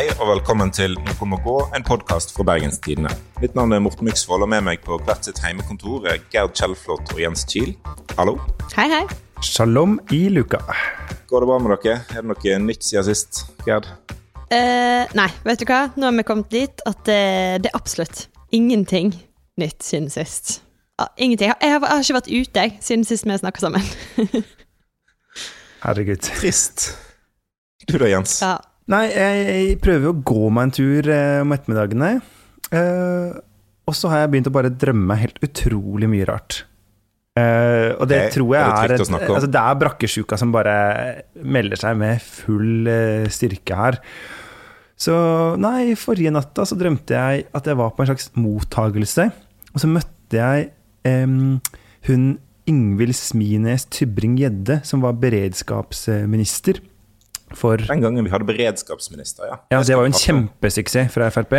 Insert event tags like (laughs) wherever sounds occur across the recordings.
Hei og velkommen til Noe må gå, en podkast fra Bergenstidene. Mitt navn er Morten Myksvold, og med meg på hvert sitt heimekontor er Gerd Kjellflot og Jens Kiel. Hallo. Hei, hei. Shalom i luka. Går det bra med dere? Er det noe nytt siden sist, Gerd? Eh, nei, vet du hva? Nå har vi kommet dit at det, det er absolutt ingenting nytt siden sist. Ja, ingenting. Jeg har, jeg har ikke vært ute jeg, siden sist vi snakka sammen. (laughs) Herregud. Trist. Du da, Jens? ja. Nei, jeg, jeg prøver å gå meg en tur eh, om ettermiddagene. Eh, og så har jeg begynt å bare drømme helt utrolig mye rart. Eh, og det det tror jeg er det er, altså Det er brakkesjuka som bare melder seg med full eh, styrke her. Så nei, forrige natta så drømte jeg at jeg var på en slags mottagelse. Og så møtte jeg eh, hun Ingvild Smines Tybring-Gjedde, som var beredskapsminister for Den gangen vi hadde beredskapsminister, ja. ja, det var jo en kjempesuksess fra Frp.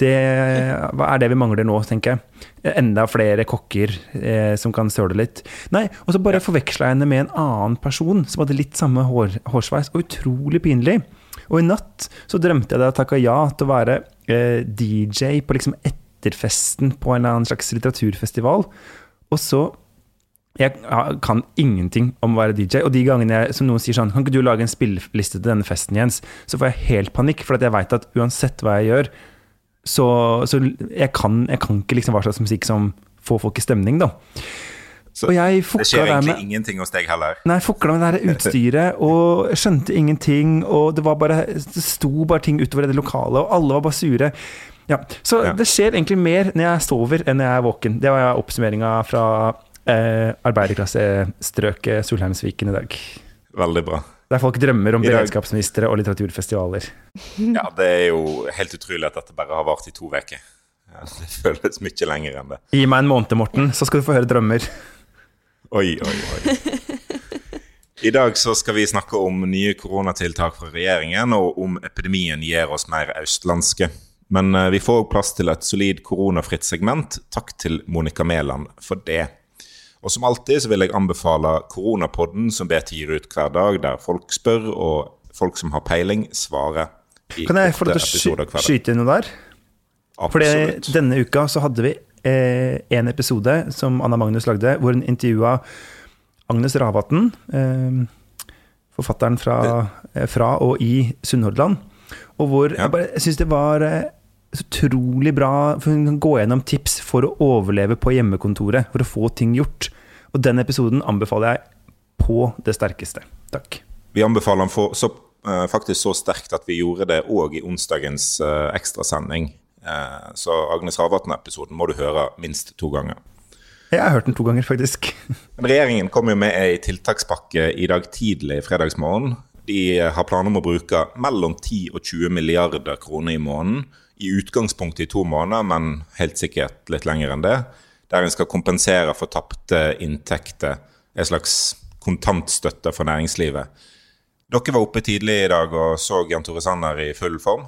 Det er det vi mangler nå, tenker jeg. Enda flere kokker eh, som kan søle litt. Nei, og så bare forveksla jeg henne med en annen person som hadde litt samme hår, hårsveis, og utrolig pinlig. Og i natt så drømte jeg da jeg takka ja til å være eh, DJ på liksom etterfesten på en eller annen slags litteraturfestival. Og så jeg kan ingenting om å være DJ. Og de gangene jeg, som noen sier sånn Kan ikke du lage en spilleliste til denne festen, Jens? Så får jeg helt panikk, for jeg veit at uansett hva jeg gjør, så, så jeg, kan, jeg kan ikke liksom hva slags musikk som får folk i stemning, da. Så Det skjer egentlig med ingenting hos deg heller. Nei, jeg fukla med det der utstyret (laughs) og skjønte ingenting. Og det var bare Det sto bare ting utover det lokale, og alle var bare sure. Ja, Så Ja. det skjer egentlig mer når jeg sover enn når jeg er våken. Det var oppsummeringa fra eh, arbeiderklassestrøket Solheimsviken i dag. Veldig bra. Der folk drømmer om beredskapsministre og litteraturfestivaler. Ja, det er jo helt utrolig at dette bare har vart i to uker. Det føles mye lenger enn det. Gi meg en måned, Morten, så skal du få høre drømmer. Oi, oi, oi. I dag så skal vi snakke om nye koronatiltak fra regjeringen, og om epidemien gir oss mer østlandske. Men eh, vi får plass til et solid koronafritt segment. Takk til Monica Mæland for det. Og som alltid så vil jeg anbefale Koronapodden, som BT gir ut hver dag, der folk spør, og folk som har peiling, svarer. i Kan jeg få lov til å skyte inn noe der? For Fordi denne uka så hadde vi eh, en episode som Anna Magnus lagde, hvor hun intervjua Agnes Ravatn, eh, forfatteren fra, eh, fra og i Sunnhordland. Og hvor Ja. jeg bare syns det var eh, utrolig bra, for hun kan gå gjennom tips for å overleve på hjemmekontoret, for å få ting gjort. Og den episoden anbefaler jeg på det sterkeste. Takk. Vi anbefaler den for, så, eh, faktisk så sterkt at vi gjorde det òg i onsdagens uh, ekstrasending. Uh, så Agnes Ravatn-episoden må du høre minst to ganger. Jeg har hørt den to ganger, faktisk. (laughs) Regjeringen kom jo med ei tiltakspakke i dag tidlig fredagsmorgen. De har planer om å bruke mellom 10 og 20 milliarder kroner i måneden. I utgangspunktet i to måneder, men helt sikkert litt lenger enn det. Der en skal kompensere for tapte inntekter. En slags kontantstøtte for næringslivet. Dere var oppe tidlig i dag og så Jan Tore Sanner i full form.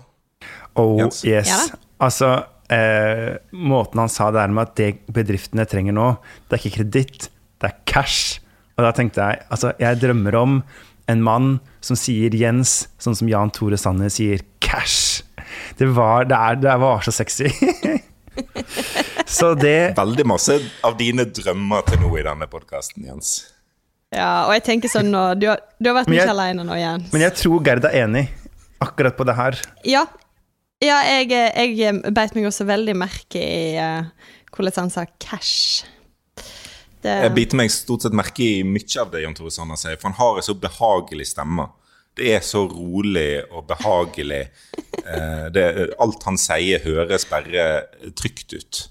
Oh, Jens? yes. Ja. Altså, eh, måten han sa det her med at det bedriftene trenger nå, det er ikke kreditt, det er cash. Og da tenkte jeg, altså, jeg drømmer om en mann som sier Jens, sånn som Jan Tore Sanner sier cash. Det var, det er, det var så sexy. (laughs) så det Veldig masse av dine drømmer til nå i denne podkasten, Jens. ja, og jeg tenker sånn nå Du har, du har vært mye aleine nå, Jens. Men jeg tror Gerd er enig akkurat på det her. Ja, ja jeg, jeg beit meg også veldig merke i uh, hvordan han sa cash. Det, Jeg biter meg stort sett merke i mye av det Jan Tore Sanner sier, for han har en så behagelig stemme. Det er så rolig og behagelig. Eh, det, alt han sier, høres bare trygt ut.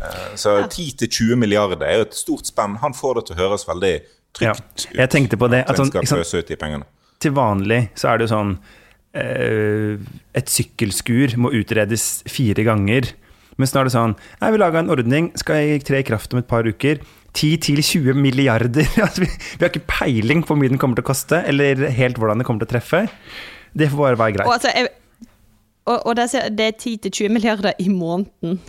Eh, så 10-20 milliarder er jo et stort spenn. Han får det til å høres veldig Ja, trygt ut. jeg tenkte på det. At sånn, skal pøse ut de pengene. til vanlig så er det jo sånn eh, Et sykkelskur må utredes fire ganger. Mens nå er det sånn Jeg vi lage en ordning, skal jeg tre i kraft om et par uker. 10-20 milliarder. (laughs) Altså, vi, vi har ikke peiling på hvor mye den kommer til å koste, eller helt hvordan det kommer til å treffe. Det får bare være og, greit. altså, jeg, og, og det er- det er 10-20 milliarder i måneden.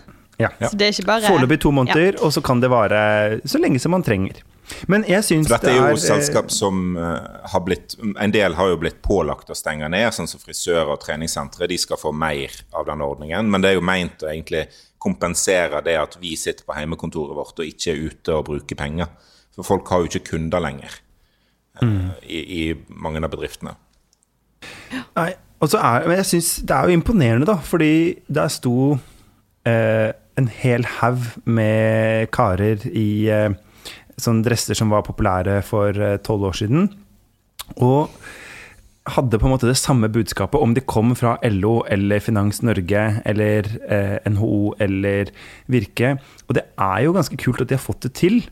Ja. Så det er ikke bare Foreløpig to måneder, og så kan det vare så lenge som man trenger. Men jeg syns er... dette er jo er, selskap som eh, har blitt En del har jo blitt pålagt å stenge ned, sånn som frisører og treningssentre. De skal få mer av den ordningen, men det er jo meint å egentlig kompensere det at vi sitter på hjemmekontoret vårt og ikke er ute og bruker penger. For folk har jo ikke kunder lenger mm. i, i mange av bedriftene. Nei, og så er, men jeg synes det er jo imponerende, da, fordi der sto eh, en hel haug med karer i eh, sånne dresser som var populære for eh, tolv år siden. Og hadde på en måte det samme budskapet om de kom fra LO eller Finans Norge eller eh, NHO eller Virke. Og det er jo ganske kult at de har fått det til.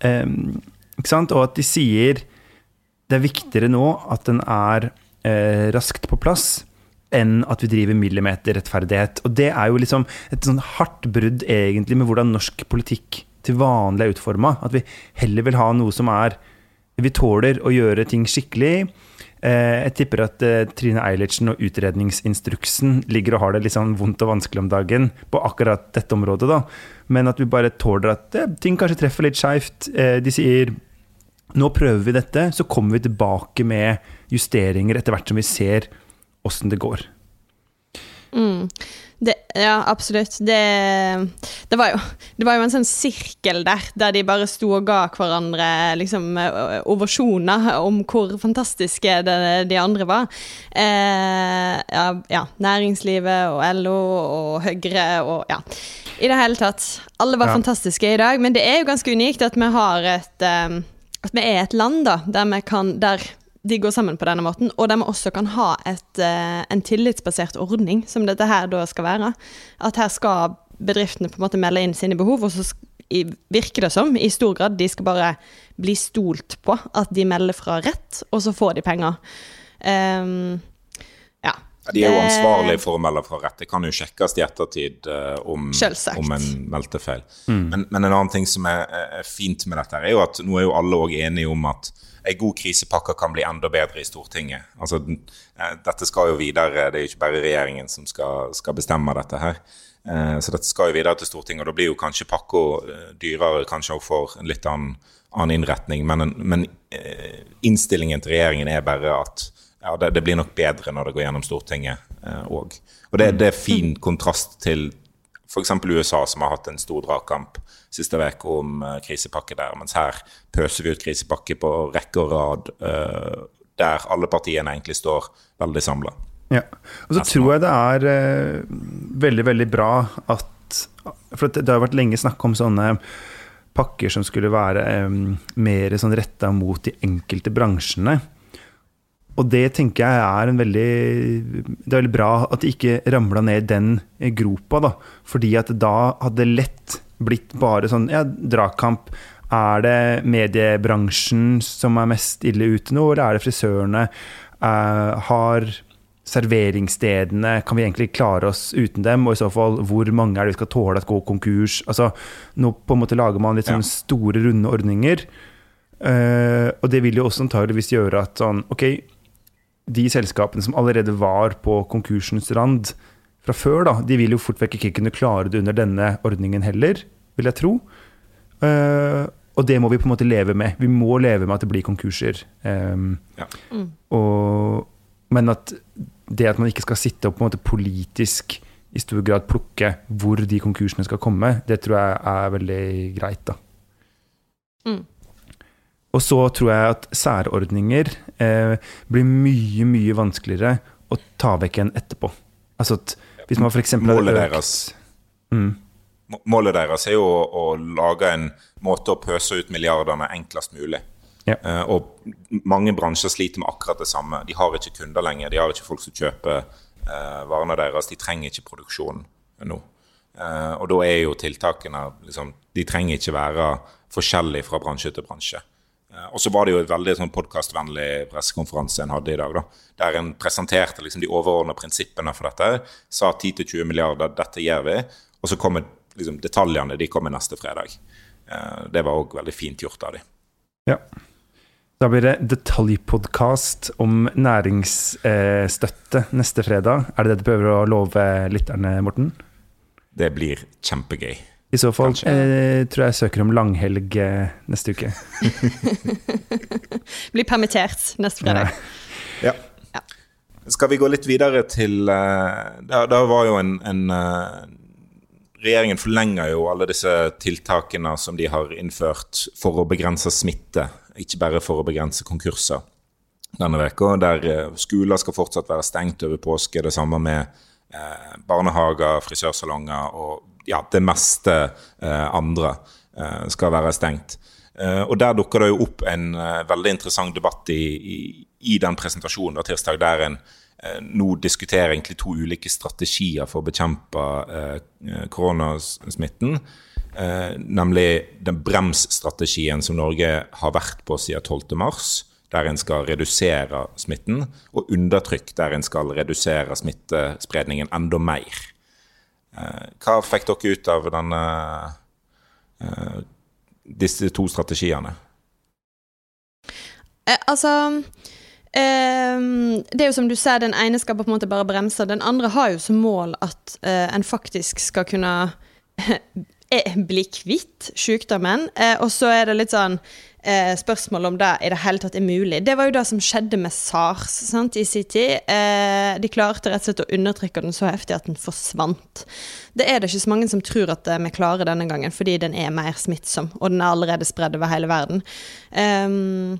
Eh, ikke sant? Og at de sier det er viktigere nå at den er eh, raskt på plass enn at vi driver millimeterrettferdighet. Og det er jo liksom et sånn hardt brudd egentlig med hvordan norsk politikk til vanlig er utforma. At vi heller vil ha noe som er Vi tåler å gjøre ting skikkelig. Eh, jeg tipper at eh, Trine Eilertsen og utredningsinstruksen ligger og har det litt sånn vondt og vanskelig om dagen på akkurat dette området, da. Men at vi bare tåler at eh, ting kanskje treffer litt skeivt. De sier nå prøver vi dette, så kommer vi tilbake med justeringer etter hvert som vi ser åssen det går. Mm. Det, ja, absolutt. Det, det, var jo, det, var jo, en sånn sirkel der, der de bare sto og ga hverandre liksom, ovasjoner om hvor fantastiske det, de andre var. Eh, ja, ja, næringslivet og LO og Høyre og ja. I det hele tatt. Alle var fantastiske i dag, men det er jo ganske unikt at vi har et um, At vi er et land da, der vi kan der de går sammen på denne måten, og de også kan ha et, uh, en tillitsbasert ordning, som dette her da skal være. At her skal bedriftene på en måte melde inn sine behov, og så virker det som, i stor grad, de skal bare bli stolt på at de melder fra rett, og så får de penger. Um, ja. De er jo ansvarlige for å melde fra rett. Det kan jo sjekkes i ettertid uh, om, om, en meldte feil. Mm. Men, men, en annen ting som er, er, fint med dette, er jo at nå er jo alle òg enige om at en god krisepakke kan bli enda bedre i Stortinget. Altså, eh, dette skal jo videre, det er jo ikke bare regjeringen som skal, skal bestemme dette her. Uh, så dette skal jo videre til Stortinget, og da blir jo kanskje pakka eh, dyrere, kanskje også for en litt annen, annen innretning. Men, men, innstillingen til regjeringen er bare at ja, det, det, blir nok bedre når det går gjennom Stortinget òg. og det, det er fin kontrast til f.eks. USA, som har hatt en stor dragkamp siste uke om eh, krisepakke der. Mens her pøser vi ut krisepakke på rekke og rad, eh, der alle partiene egentlig står veldig samla. Ja. Og så tror jeg det er uh, veldig, veldig bra at For det har vært lenge snakk om sånne pakker som skulle være um, mer sånn retta mot de enkelte bransjene. Og det tenker jeg er en veldig Det er veldig bra at de ikke ramla ned i den gropa, da. Fordi at da hadde det lett blitt bare sånn Ja, dragkamp. Er det mediebransjen som er mest ille ute nå, eller er det frisørene? Uh, har serveringsstedene Kan vi egentlig klare oss uten dem? Og i så fall, hvor mange er det vi skal tåle at går konkurs? Altså, nå på en måte lager man litt sånn store, runde ordninger. Uh, og det vil jo også antageligvis gjøre at sånn OK, de selskapene som allerede var på konkursens rand fra før, da, de vil jo fort vekk ikke kunne klare det under denne ordningen heller, vil jeg tro. Uh, og det må vi på en måte leve med. Vi må leve med at det blir konkurser. Um, ja. mm. og, men at det at man ikke skal sitte og på en måte politisk i stor grad plukke hvor de konkursene skal komme, det tror jeg er veldig greit, da. Mm. Og så tror jeg at særordninger eh, blir mye, mye vanskeligere å ta vekk igjen etterpå. Altså at hvis man f.eks. Målet deres mm. Målet deres er jo å, å, lage en måte å pøse ut milliardene enklest mulig. Ja. Eh, og mange bransjer sliter med akkurat det samme. De har ikke kunder lenger. De har ikke folk som kjøper eh, varene deres. De trenger ikke produksjon nå. Uh, og da er jo tiltakene liksom, De trenger ikke være forskjellige fra bransje til bransje. Eh, og så var det jo et veldig sånn podkastvennlig pressekonferanse en hadde i dag. da, Der en presenterte liksom de overordnede prinsippene for dette. Sa 10-20 milliarder, dette gjør vi. Og så kommer liksom, detaljene de kommer neste fredag. Eh, det var òg veldig fint gjort av de. Ja. Da blir det detaljpodkast om næringsstøtte neste fredag. Er det det du prøver å love lytterne, Morten? Det blir kjempegøy. I så fall eh, tror jeg søker om langhelg eh, neste uke. (laughs) Blir permittert neste fredag. Ja. Ja. Skal vi gå litt videre til uh, Da da var jo en, en uh, Regjeringen forlenger jo alle disse tiltakene som de har innført for å begrense smitte, ikke bare for å begrense konkurser denne veka, der skoler skal fortsatt være stengt over påske. Det samme med eh, barnehager, frisørsalonger og ja, det meste eh, andre eh, skal være stengt. Eh, og Der dukker det jo opp en eh, veldig interessant debatt i, i, i den presentasjonen da, tirsdag, der en eh, nå diskuterer egentlig to ulike strategier for å bekjempe eh, koronasmitten. Nemlig den bremsstrategien som Norge har vært på siden 12.3, der en skal redusere smitten, og undertrykk, der en skal redusere smittespredningen enda mer. Eh, hva fikk dere ut av denne, eh, disse to strategiene? Eh, altså eh, Det er jo som du ser, den ene skal på en måte bare bremse. Den andre har jo som mål at eh, en faktisk skal kunne (laughs) eh, bli kvitt sykdommen. Eh, og så er det litt sånn eh, spørsmål om det i det hele tatt er mulig. Det var jo det som skjedde med SARS sant, i sin tid. Eh, de klarte rett og slett å undertrykke den så heftig at den forsvant. Det er det ikke så mange som tror at eh, vi klarer denne gangen, fordi den er mer smittsom, og den er allerede spredd over hele verden. Um,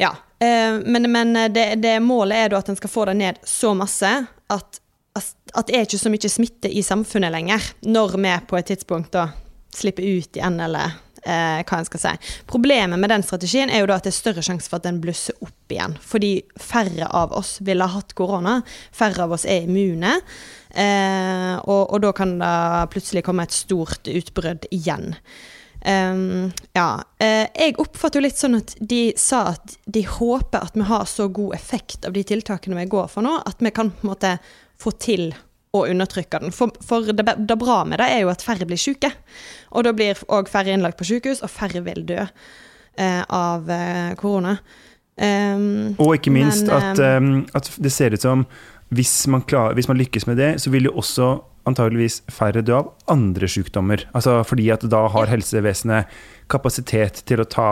ja, eh, men, men det, det målet er da at en skal få det ned så masse at, at det er ikke så mye smitte i samfunnet lenger, når vi på et tidspunkt da slipper ut igjen, eller eh, hva en skal si. Problemet med den strategien er jo da at det er større sjanse for at den blusser opp igjen. Fordi færre av oss ville ha hatt korona. Færre av oss er immune. Eh, og, og da kan det plutselig komme et stort utbrudd igjen. Um, ja. Eh, jeg oppfatter jo litt sånn at de sa at de håper at vi har så god effekt av de tiltakene vi går for nå, at vi kan på en måte få til å undertrykke den. For, for det, det bra med det er jo at færre blir syke. Og da blir òg færre innlagt på sykehus, og færre vil dø eh, av eh, korona. Um, Og ikke minst men, at, um, at det ser ut som hvis man, klarer, hvis man lykkes med det, så vil jo også antageligvis færre dø av andre sykdommer. Altså fordi at da har helsevesenet kapasitet til å ta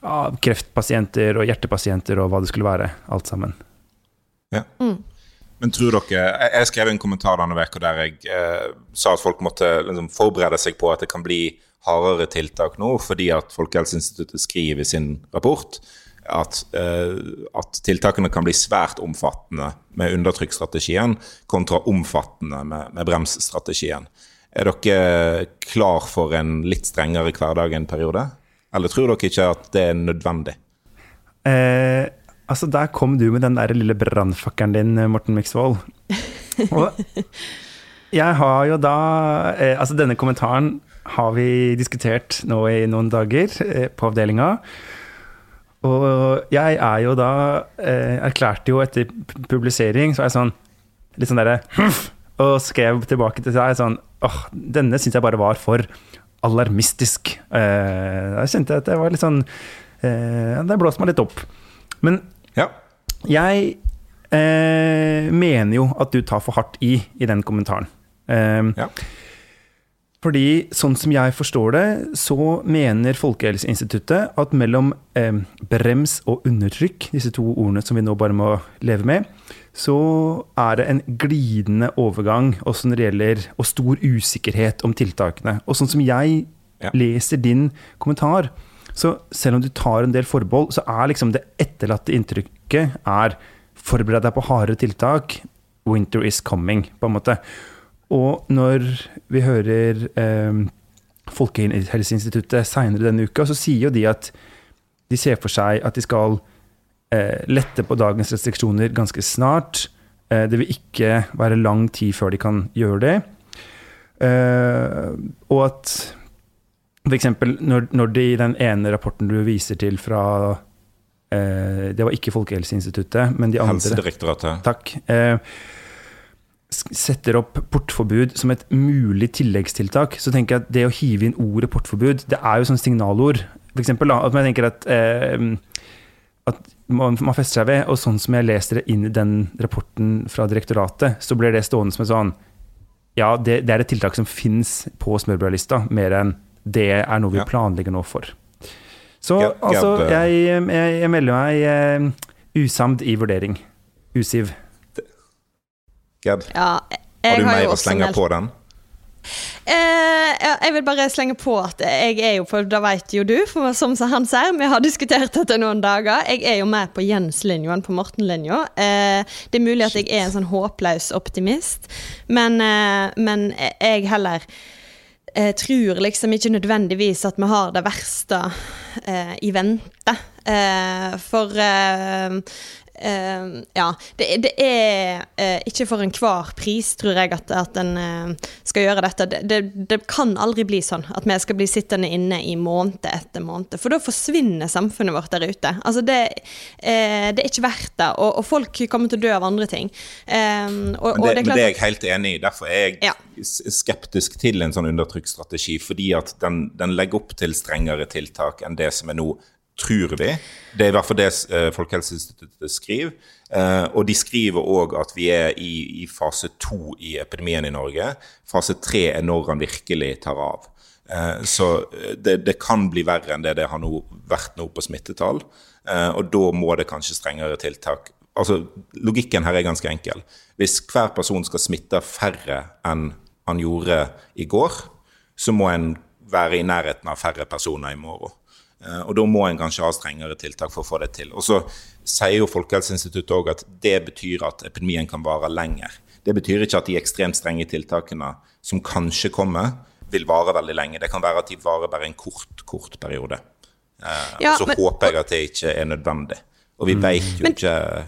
av kreftpasienter og hjertepasienter og hva det skulle være, alt sammen. Ja. Men tror dere Jeg, skrev en kommentar denne uka der jeg eh, sa at folk måtte liksom, forberede seg på at det kan bli hardere tiltak nå, fordi at Folkehelseinstituttet skriver i sin rapport at, eh, at tiltakene kan bli svært omfattende med undertrykksstrategien kontra omfattende med, med bremsstrategien. Er dere klar for en litt strengere hverdag en periode? Eller tror dere ikke at det er nødvendig? Eh, altså, der kom du med den der lille brannfakkelen din, Morten Miksvold. (laughs) Og jeg har jo da eh, Altså, denne kommentaren har vi diskutert nå i noen dager eh, på avdelinga. Og jeg er jo da eh, Erklærte jo etter publisering, så er jeg sånn litt sånn derre Og skrev tilbake til deg sånn åh, denne syns jeg bare var for alarmistisk. Eh, da kjente jeg at det var litt sånn eh, Det blåste meg litt opp. Men Ja. jeg eh, mener jo at du tar for hardt i i den kommentaren. Eh, Ja. Fordi sånn som jeg forstår det, så mener Folkehelseinstituttet at mellom eh, brems og undertrykk, disse to ordene som vi nå bare må leve med, så er det en glidende overgang også når det gjelder og stor usikkerhet om tiltakene. Og sånn som jeg Ja. leser din kommentar, så selv om du tar en del forbehold, så er liksom det etterlatte inntrykket er forbered deg på hardere tiltak. Winter is coming, på en måte. Og når vi hører eh, Folkehelseinstituttet seinere denne uka, så sier jo de at de ser for seg at de skal eh, lette på dagens restriksjoner ganske snart. Eh, det vil ikke være lang tid før de kan gjøre det. Eh, og at f.eks. Når, når det i den ene rapporten du viser til fra eh, Det var ikke Folkehelseinstituttet, men de andre Helsedirektoratet. Takk. Eh, setter opp portforbud som et mulig tilleggstiltak, så tenker jeg at det å hive inn ordet portforbud, det er jo sånn signalord. For eksempel at man tenker at, eh, at man, man fester seg ved, og sånn som jeg leser det inn i den rapporten fra direktoratet, så blir det stående som et sånn ja, det, det er et tiltak som fins på smørbrødlista, mer enn det er noe vi Ja. planlegger nå for. Så ja, altså, ja, jeg, jeg, jeg melder meg uh, usamd i vurdering. Usiv. Gerd, Ja, har du har mer å slenge på den? Eh, ja, jeg vil bare slenge på at jeg er jo, for da vet jo du, for som han sier, vi har diskutert dette noen dager. Jeg er jo mer på Jens-linja enn på Morten-linja. Eh, det er mulig at jeg er en sånn håpløs optimist, men, eh, men jeg heller eh, tror liksom ikke nødvendigvis at vi har det verste eh, i vente. Eh, for eh, eh, ja, det, det er uh, ikke for enhver pris, tror jeg, at, at en uh, skal gjøre dette. Det, det, det kan aldri bli sånn at vi skal bli sittende inne i måned etter måned. For da forsvinner samfunnet vårt der ute. Altså det, eh, det er ikke verdt det, og, og folk kommer til å dø av andre ting. Eh, og, og det er jeg helt enig i. Derfor er jeg Ja. skeptisk til en sånn undertrykksstrategi. Fordi at den, den legger opp til strengere tiltak enn det som er nå, tror vi. Det er i hvert fall det eh, Folkehelseinstituttet skriver. Eh, og de skriver òg at vi er i, i fase to i epidemien i Norge. Fase tre er når han virkelig tar av. Eh, Så det, det kan bli verre enn det det har nå vært nå på smittetall. Og da må det kanskje strengere tiltak. Altså, Logikken her er ganske enkel. Hvis hver person skal smitte færre enn han gjorde i går, så må en være i nærheten av færre personer i morgen. Eh, Og da må en kanskje ha strengere tiltak for å få det til. Og så sier jo Folkehelseinstituttet òg at det betyr at epidemien kan vare lenger. Det betyr ikke at de ekstremt strenge tiltakene som kanskje kommer, vil vare veldig lenge. Det kan være at de varer bare en kort, kort periode. Eh, Ja, og så men- håper jeg at det ikke er nødvendig. Og vi vet jo Men- ikke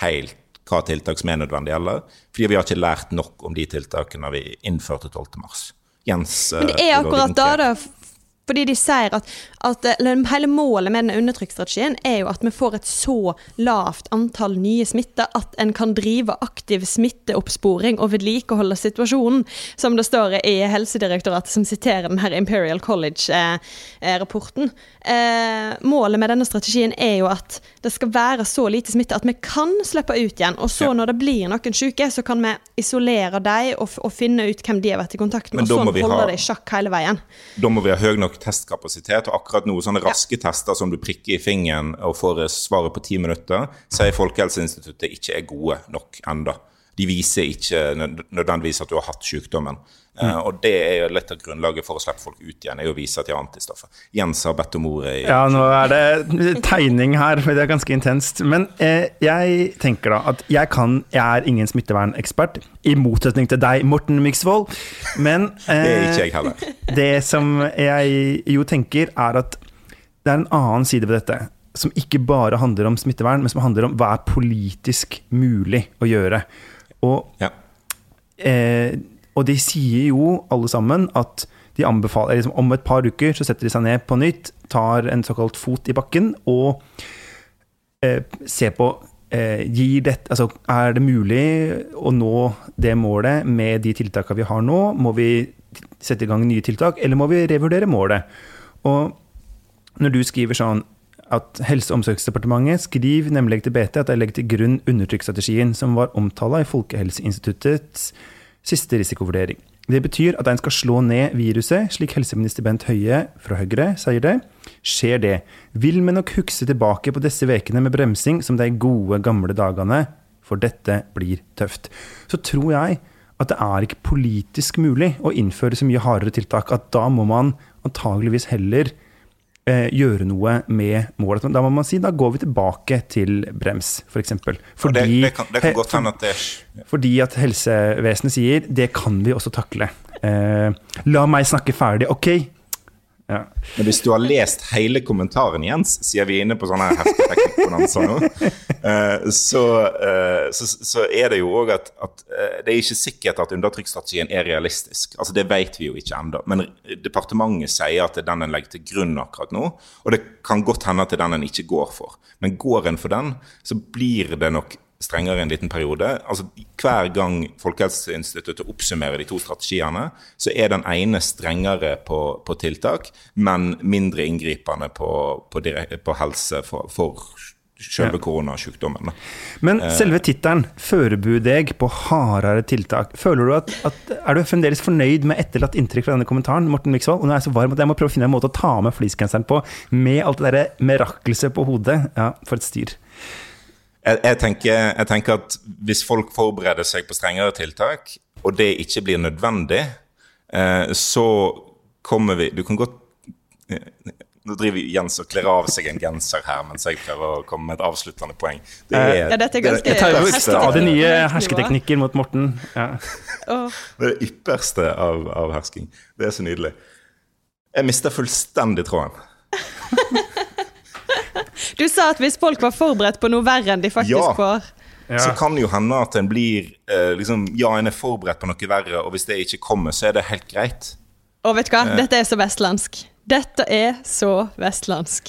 helt hva tiltak som er nødvendig heller, fordi vi har ikke lært nok om de tiltakene vi innførte 12. mars. Jens Men det eh, er akkurat orientere. da, da. Fordi de sier at, at hele målet med denne undertrykksstrategien er jo at vi får et så lavt antall nye smitter at en kan drive aktiv smitteoppsporing og vedlikeholde situasjonen, som det står i Helsedirektoratet, som siterer den her Imperial College-rapporten. Eh, målet med denne strategien er jo at det skal være så lite smitte at vi kan slippe ut igjen. Og så Ja. når det blir noen syke, så kan vi isolere dem og, og finne ut hvem de har vært i kontakt med, og sånn holde ha- det i sjakk hele veien. Da må vi ha høy nok testkapasitet, og akkurat nå sånne raske tester som du prikker i fingeren og får svaret på ti minutter, sier Folkehelseinstituttet ikke er gode nok enda. De viser ikke nødvendigvis at du har hatt sykdommen. Mm. og det er jo litt av grunnlaget for å slippe folk ut igjen, er jo å vise at de har antistoffer. Jens har bedt om ordet Ja, nå er det tegning her, for det er ganske intenst. Men eh, jeg tenker da at jeg kan Jeg er ingen smittevernekspert, i motsetning til deg, Morten Myksvold. Men eh, (laughs) Det er ikke jeg heller. det som jeg jo tenker, er at det er en annen side ved dette. Som ikke bare handler om smittevern, men som handler om hva er politisk mulig å gjøre. Og Ja. Eh, og de sier jo alle sammen at de anbefaler liksom, Om et par uker så setter de seg ned på nytt, tar en såkalt fot i bakken og eh, ser på eh, gir dette, altså, Er det mulig å nå det målet med de tiltakene vi har nå? Må vi sette i gang nye tiltak, eller må vi revurdere målet? Og når du skriver sånn at Helse- og omsorgsdepartementet skriver nemlig til BT at de legger til grunn undertrykksstrategien som var omtala i Folkehelseinstituttets siste risikovurdering. Det betyr at en skal slå ned viruset, slik helseminister Bent Høie fra Høyre sier det. Skjer det, vil vi nok huske tilbake på disse vekene med bremsing som de gode, gamle dagene, for dette blir tøft. Så tror jeg at det er ikke politisk mulig å innføre så mye hardere tiltak at da må man antageligvis heller eh, gjøre noe med målet. Da må man si da går vi tilbake til brems, f.eks. Det, det, kan, det kan godt hende at det er fordi at helsevesenet sier det kan vi også takle. Eh, la meg snakke ferdig, OK? Ja. Men hvis du har lest hele kommentaren, Jens, siden vi er inne på sånne heftige teknikkbonanza nå, eh, så, eh, så, så er det jo òg at, at eh, det er ikke sikkert at undertrykksstrategien er realistisk. Altså Det vet vi jo ikke ennå. Men departementet sier at det er den en legger til grunn akkurat nå. Og det kan godt hende at det er den en ikke går for. Men går en for den, så blir det nok strengere en liten periode. Altså Hver gang Folkehelseinstituttet oppsummerer de to strategiene, så er den ene strengere på, på tiltak, men mindre inngripende på, på, direk- på helse for, for selve koronasykdommen. Men selve tittelen, 'Førebu deg på hardere tiltak', føler du at, at Er du fremdeles fornøyd med etterlatt inntrykk fra denne kommentaren? Morten Miksvold? Og nå er jeg så varm at jeg må prøve å finne en måte å ta med fleecegenseren på med alt det derre merakelset på hodet. Ja, for et styr. Jeg, jeg, tenker, jeg tenker at hvis folk forbereder seg på strengere tiltak, og det ikke blir nødvendig, eh, så kommer vi Du kan godt eh, Nå driver Jens og kler av seg en genser her mens jeg prøver å komme med et avsluttende poeng. Det er, Ja, dette er ganske- Jeg tar jo det, nye hersketeknikker mot Morten. Ja. Oh. det er det ypperste av, av hersking. Det er så nydelig. Jeg mister fullstendig tråden. (laughs) (laughs) Du sa at hvis folk var forberedt på noe verre enn de faktisk Ja. får Ja. Så kan det jo hende at en blir eh, liksom, Ja, en er forberedt på noe verre, og hvis det ikke kommer, så er det helt greit. Og vet du Eh. hva, dette er så vestlandsk. Dette er så vestlandsk.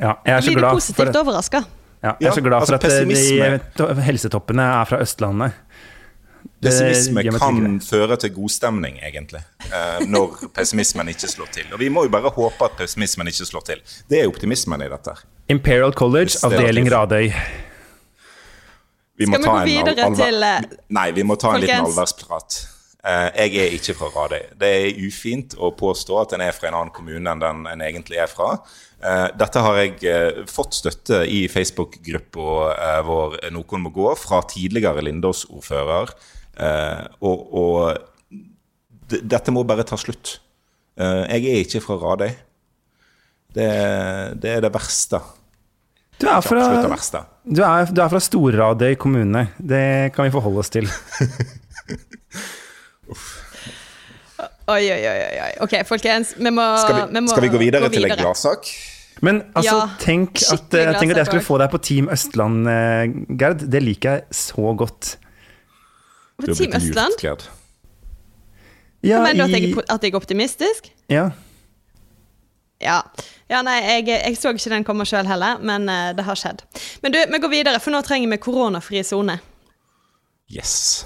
ja, jeg er så Blir du positivt overraska? Ja, jeg er Ja, så glad for altså at eh, de helsetoppene er fra Østlandet. Pessimisme kan føre til godstemning, egentlig. eh, når pessimismen ikke slår til. Og vi må jo bare håpe at pessimismen ikke slår til. Det er optimismen i dette. her. Imperial College, avdeling. Radøy. Vi må Skal vi gå videre alver- til, eh, Nei, vi må ta en liten alversprat. Eh, jeg er ikke fra Radøy. Det er ufint å påstå at en er fra en annen kommune enn den en egentlig er fra. Eh, dette har jeg fått støtte i Facebook-gruppa vår Noen må gå, fra tidligere Lindås-ordfører. Eh, og og dette må bare ta slutt. Eh, jeg er ikke fra Radøy. Det, det er det verste. Du er fra, verste. du er, du er fra Stor-Radøy kommune. Det kan vi forholde oss til. (laughs) Oi, oi, oi, oi. Ok, folkens, vi må, Skal vi, må skal vi gå videre til en videre. gladsak? Men altså, Ja, tenk, at, tenk at jeg skulle få deg på Team Østland, eh, Gerd. Det liker jeg så godt. Du På har Team blitt lurt, Østland? Gerd. Ja, Mener du at jeg, at jeg er optimistisk? ja. Ja. ja nei, jeg, jeg så ikke den komme sjøl heller, men uh, det har skjedd. Men du, vi går videre, for nå trenger vi koronafri sone. Yes.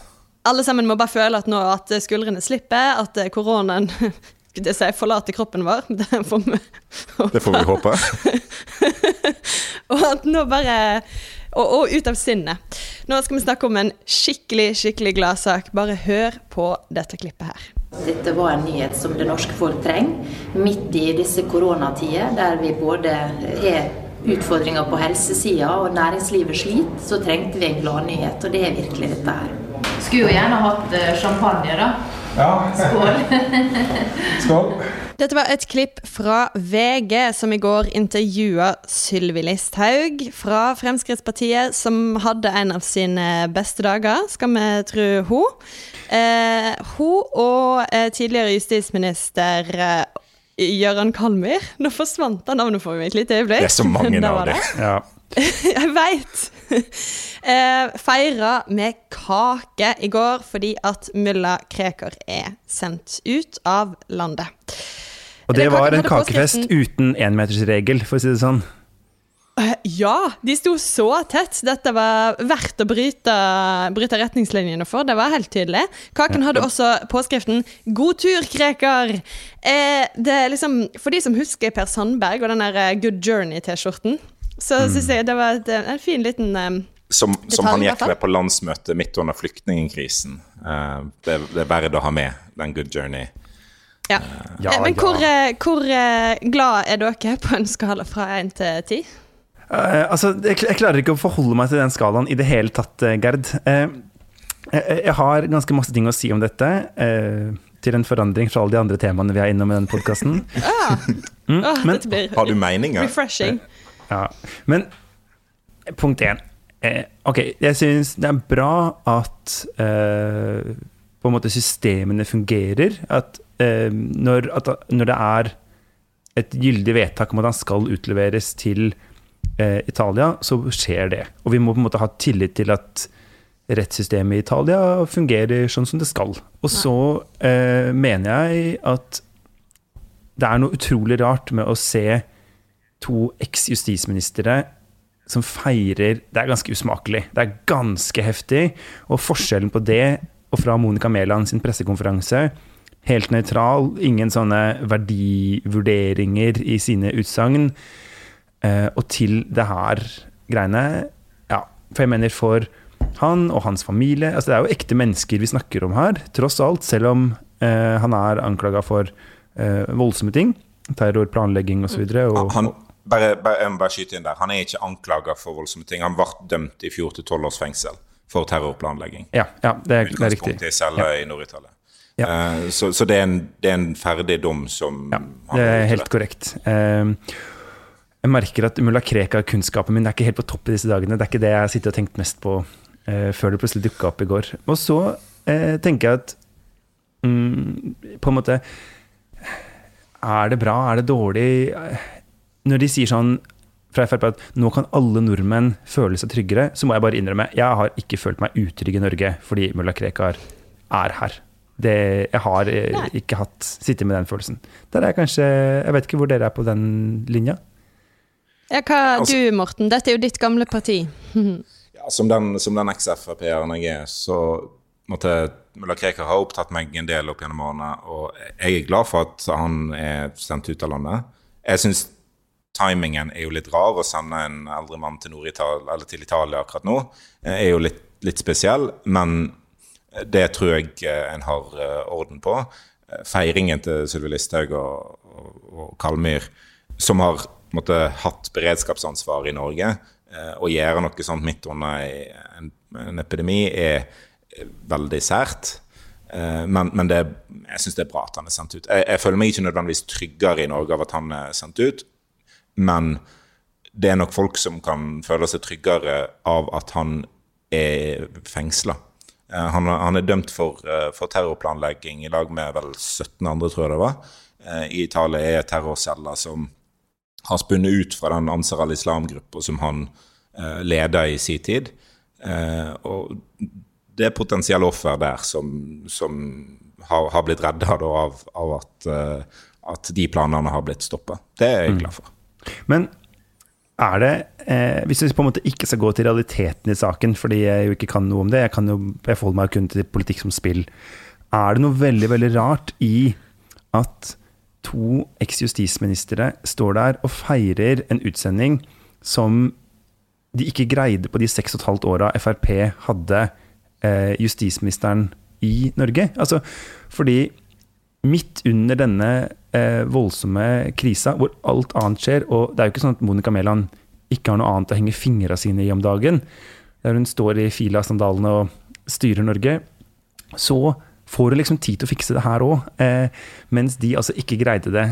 Alle sammen må bare føle at nå at skuldrene slipper, at eh, koronaen (laughs) det sier, forlater kroppen vår. (laughs) Det får vi Det får vi håpe. (laughs) Og at nå bare og, og ut av sinnet. Nå skal vi snakke om en skikkelig, skikkelig gladsak. Bare hør på dette klippet her. Dette var en nyhet som det norske folk trenger, midt i disse koronatider, der vi både har utfordringer på helsesida og næringslivet sliter, så trengte vi en gladnyhet, og det er virkelig dette her. Skulle jo gjerne hatt eh, champagne, da. Skål. Dette var et klipp fra VG, som i går intervjua Sylvi Listhaug fra Fremskrittspartiet, som hadde en av sine beste dager, skal vi tro hun. Eh, hun og eh, tidligere justisminister eh, Gøran Kalmyr Nå forsvant han navnet for meg et lite øyeblikk. Det er så mange (laughs) navn, det. ja. (laughs) Jeg veit! Eh, feira med kake i går fordi at mulla Krekar er sendt ut av landet. Og det var en kakefest uten énmetersregel, for å si det sånn. Eh, Ja, de sto så tett. Dette var verdt å bryte, bryte retningslinjene for. Det var helt tydelig. Kaken hadde også påskriften 'God tur, Krekar'. Eh, det er liksom, for de som husker Per Sandberg og den der eh, Good Journey-T-skjorten, så Mm. syns jeg det var et, en fin liten eh, Som, som han gikk med på landsmøtet midt under flyktningkrisen. Eh, det, det er verdt å ha med, den good journey. Ja. Ja, Eh, Men ja. hvor, eh, hvor eh, glad er dere på en skala fra én til ti? Eh, altså, jeg, jeg klarer ikke å forholde meg til den skalaen i det hele tatt, eh, Gerd. Uh, jeg, jeg har ganske masse ting å si om dette. Uh, til en forandring fra alle de andre temaene vi er innom i denne podkasten. Ah. oh, men dette blir Har du meninger? refreshing. Ja. Men punkt én. Eh, ok, jeg syns det er bra at eh, på en måte systemene fungerer. At, eh, når, at når det er et gyldig vedtak om at han skal utleveres til eh, Italia, så skjer det. Og vi må på en måte ha tillit til at rettssystemet i Italia fungerer sånn som det skal. Og så eh, mener jeg at det er noe utrolig rart med å se to eks-justisministre som feirer Det er ganske usmakelig. Det er ganske heftig. Og forskjellen på det og fra Monica Mæland sin pressekonferanse Helt nøytral, ingen sånne verdivurderinger i sine utsagn. Eh, og til det her greiene Ja, for jeg mener for han og hans familie altså Det er jo ekte mennesker vi snakker om her, tross alt. Selv om eh, han er anklaga for eh, voldsomme ting. Terror, planlegging osv. Han, han, bare, bare, jeg må bare skyte inn der. Han er ikke anklaga for voldsomme ting. Han ble dømt i fjor til tolv års fengsel for terrorplanlegging. Ja, ja det, er, det er riktig. i celle ja. i Nord-Italia. Ja. Uh, så, så det, er en, det, er en, ferdig dom som Ja, det er helt korrekt. Uh, jeg merker at mulla Krekar-kunnskapen min er ikke helt på topp i disse dagene. Det er ikke det jeg har sittet og tenkt mest på uh, før det plutselig dukka opp i går. Og så tenker jeg at um, på en måte Er det bra? Er det dårlig? Når de sier sånn fra Frp at nå kan alle nordmenn føle seg tryggere, så må jeg bare innrømme jeg har ikke følt meg utrygg i Norge fordi mulla Krekar er her. Det, jeg har eh, Nei. ikke hatt sittet med den følelsen. Der er jeg kanskje Jeg vet ikke hvor dere er på den linja. Ja, hva altså, du, Morten? Dette er jo ditt gamle parti. (laughs) ja, som den, den eks-Frp-eren jeg er, så måtte mulla Krekar ha opptatt meg en del opp gjennom årene. Og jeg er glad for at han er sendt ut av landet. Jeg syns timingen er jo litt rar. Å sende en eldre mann til, til Italia akkurat nå eh, er jo litt, litt, spesiell. Men det tror jeg eh, en har eh, orden på. Feiringen til Sylvi Listhaug og, og, og Kalmyr, som har måtte, hatt beredskapsansvar i Norge, å gjøre noe sånt midt under en, en epidemi, er veldig sært. Men, men det, jeg syns det er bra at han er sendt ut. Jeg, jeg, føler meg ikke nødvendigvis tryggere i Norge av at han er sendt ut. Men det er nok folk som kan føle seg tryggere av at han er fengsla. Eh, han, han, er dømt for, eh, for, terrorplanlegging i lag med vel 17 andre, tror jeg det var. Eh, I Italia er terrorceller som har spunnet ut fra den Ansar al-Islam-gruppa som han leda i sin tid. Og det er potensielle offer der som, som har, har, blitt redda av, av at, at, de planene har blitt stoppa. Det er jeg glad for. Men er det eh, Hvis vi på en måte ikke skal gå til realiteten i saken, fordi jeg jo ikke kan noe om det, jeg, kan jo, jeg forholder meg kun til politikk som spill, er det noe veldig, veldig rart i at to eks-justisministre står der og feirer en utsending som de ikke greide på de seks og et halvt åra Frp hadde eh, justisministeren i Norge? Altså, fordi midt under denne eh, voldsomme krisa, hvor alt annet skjer. Og det er jo ikke sånn at Monica Mæland ikke har noe annet å henge fingra sine i om dagen. Der hun står i fila-sandalene og styrer Norge. Så får hun liksom tid til å fikse det her òg, eh, mens de altså ikke greide det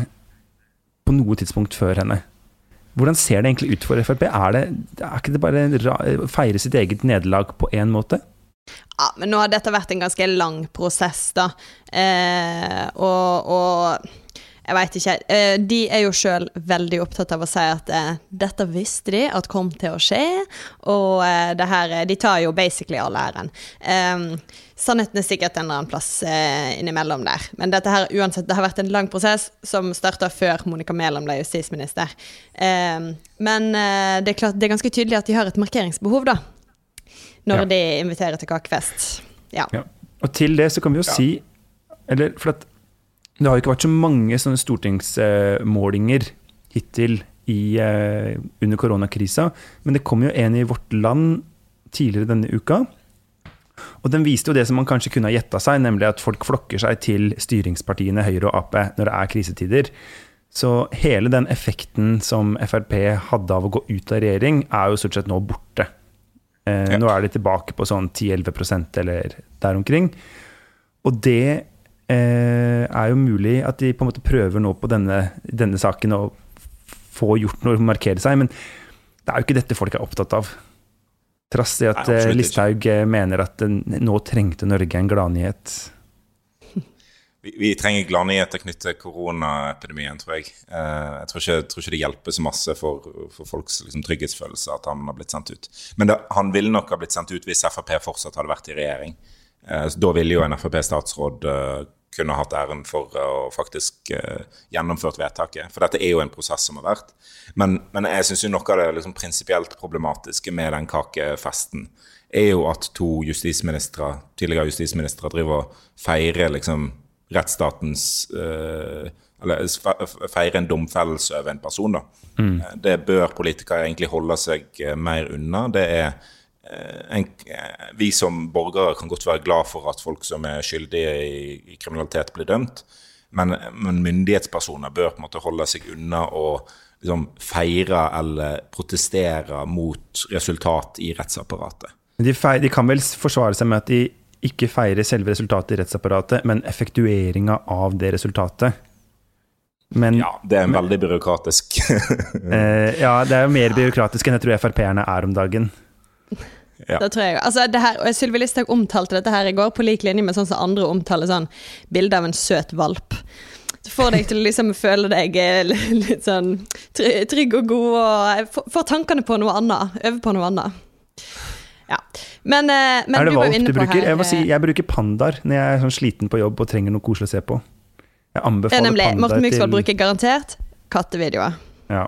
på noe tidspunkt før henne. Hvordan ser det egentlig ut for Frp? Er, det, er ikke det bare å feire sitt eget nederlag på én måte? Ja, men nå har dette vært en ganske lang prosess, da. Eh, og, og, jeg veit ikke. Eh, de er jo sjøl veldig opptatt av å si at eh, dette visste de at kom til å skje, og eh, det her De tar jo basically all æren. Eh, sannheten er sikkert en eller annen plass innimellom der. Men dette her, uansett, det har vært en lang prosess som starta før Monica Mæland ble justisminister. men det er klart, det er ganske tydelig at de har et markeringsbehov, da. Når ja. de inviterer til kakefest. Ja. ja. Og til det så kan vi jo si Eller for at det har jo ikke vært så mange sånne stortingsmålinger hittil i, uh, under koronakrisa, men det kom jo en i Vårt Land tidligere denne uka. Og den viste jo det som man kanskje kunne ha gjetta seg, nemlig at folk flokker seg til styringspartiene Høyre og Ap når det er krisetider. Så hele den effekten som Frp hadde av å gå ut av regjering, er jo stort sett nå borte. Eh, ja. Nå er de tilbake på sånn 10-11% eller der omkring. Og det eh, er jo mulig at de på en måte prøver nå på denne, denne saken å få gjort noe, markere seg, men det er jo ikke dette folk er opptatt av. Trass i at Nei, eh, Listhaug eh, mener at nå trengte Norge en gladnyhet. (laughs) Vi, vi trenger gladnyheter knyttet til koronaepidemien, tror jeg. Eh, jeg tror ikke, tror ikke, det hjelper så masse for, for folks liksom, trygghetsfølelse at han har blitt sendt ut. Men det, han ville nok ha blitt sendt ut hvis Frp fortsatt hadde vært i regjering. Eh, da ville jo en Frp-statsråd uh, kunne hatt æren for å faktisk gjennomført vedtaket. For dette er jo en prosess som har vært. Men, men jeg syns noe av det liksom, prinsipielt problematiske med den kakefesten er jo at to justisministre, tidligere justisministre driver og feirer liksom, rettsstatens Eller feire en domfellelse over en person, da. Mm. Det bør politikere egentlig holde seg mer unna. Det er en, vi som borgere kan godt være glad for at folk som er skyldige i, i kriminalitet, blir dømt. Men, men, myndighetspersoner bør på en måte holde seg unna å liksom, feire eller protestere mot resultat i rettsapparatet. De, feir, de, kan vel forsvare seg med at de ikke feirer selve resultatet i rettsapparatet, men effektueringa av det resultatet. Men, ja, det er en veldig byråkratisk (laughs) eh, Ja, det er jo mer byråkratisk enn jeg tror Frp-erne er om dagen. Ja. Det tror jeg altså, det her, og Sylvi Listhaug omtalte dette her i går, på lik linje med sånn som andre omtaler sånn bilde av en søt valp. Det får deg til å liksom føle deg eh, litt sånn trygg og god, og får tankene på noe annet. Øver på noe annet. Ja. Men, eh, men er det valp du bruker? Her, jeg, si, jeg bruker pandaer når jeg er sånn sliten på jobb og trenger noe koselig å se på. Jeg anbefaler pandaer til Morten Myksvold bruker garantert kattevideoer. Ja.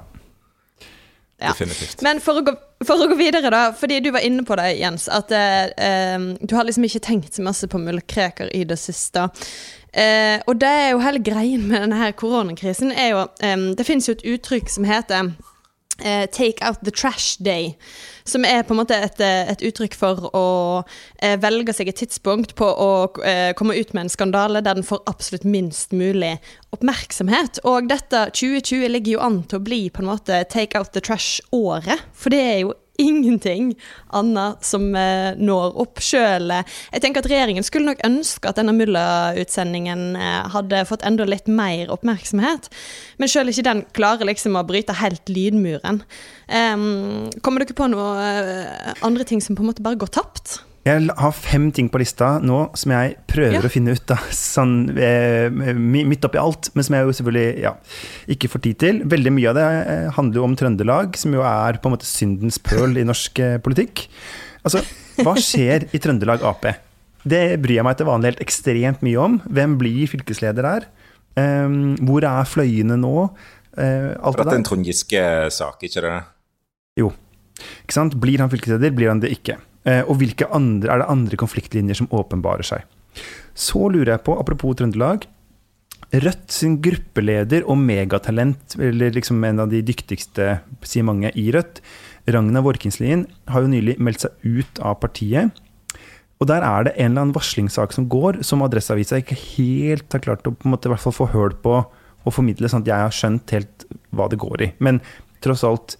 Ja. Definitivt. Men for å, gå, for å, gå, videre, da, fordi du var inne på det, Jens, at eh, eh du har liksom ikke tenkt så masse på muldkreker i det siste. Eh, og det er jo hele greien med denne her koronakrisen, er jo eh, Det finnes jo et uttrykk som heter take out the trash day. Som er på en måte et, eh, et uttrykk for å uh, velge seg et tidspunkt på å komme ut med en skandale der den får absolutt minst mulig oppmerksomhet. Og dette 2020 ligger jo an til å bli på en måte take out the trash-året. For det er jo ingenting annet som eh, når opp sjøl. Jeg tenker at regjeringen skulle nok ønske at denne Mulla-utsendingen eh, hadde fått enda litt mer oppmerksomhet. Men sjøl ikke den klarer liksom å bryte helt lydmuren. Um, kommer dere på noe eh, andre ting som på en måte bare går tapt? Jeg har fem ting på lista nå som jeg prøver ja. å finne ut av, (laughs) sånn, eh, midt oppi alt, men som jeg jo selvfølgelig ja, ikke får tid til. Veldig mye av det eh, handler jo om Trøndelag, som jo er på en måte syndens pøl i norsk eh, politikk. Altså, hva skjer i Trøndelag Ap? Det bryr jeg meg til vanlig helt ekstremt mye om. Hvem blir fylkesleder der? Um, hvor er fløyene nå? Uh, alt Dette er en Trond Giske-sak, ikke det? Jo. Ikke sant? Blir han fylkesleder, blir han det ikke? Eh, og hvilke andre, er det andre konfliktlinjer som åpenbarer seg? Så lurer jeg på, apropos Trøndelag Rødt sin gruppeleder og megatalent, eller liksom en av de dyktigste, sier mange, i Rødt, Ragna Vorkinslien, har jo nylig meldt seg ut av partiet. Og der er det en eller annen varslingssak som går, som Adresseavisa ikke helt har klart å på en måte i hvert fall få hørt på og formidle, sånn at jeg har skjønt helt hva det går i. Men tross alt,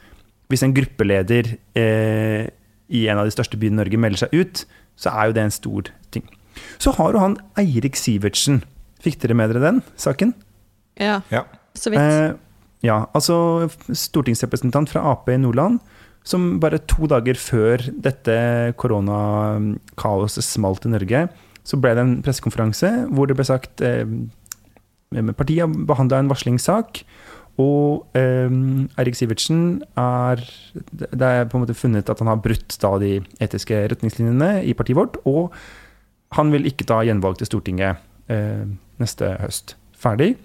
hvis en gruppeleder eh, i en av de største byene i Norge melder seg ut, så er jo det en stor ting. Så har jo han Eirik Sivertsen. Fikk dere med dere den saken? Ja, ja. så vidt. Eh, ja, altså stortingsrepresentant fra Ap i Nordland, som bare to dager før dette koronakaoset smalt i Norge, så ble det en pressekonferanse hvor det ble sagt eh, Partiet behandla en varslingssak og eh, Eirik Sivertsen er Det er på en måte funnet at han har brutt da de etiske retningslinjene i partiet vårt. Og han vil ikke ta gjenvalg til Stortinget eh, neste høst. Ferdig.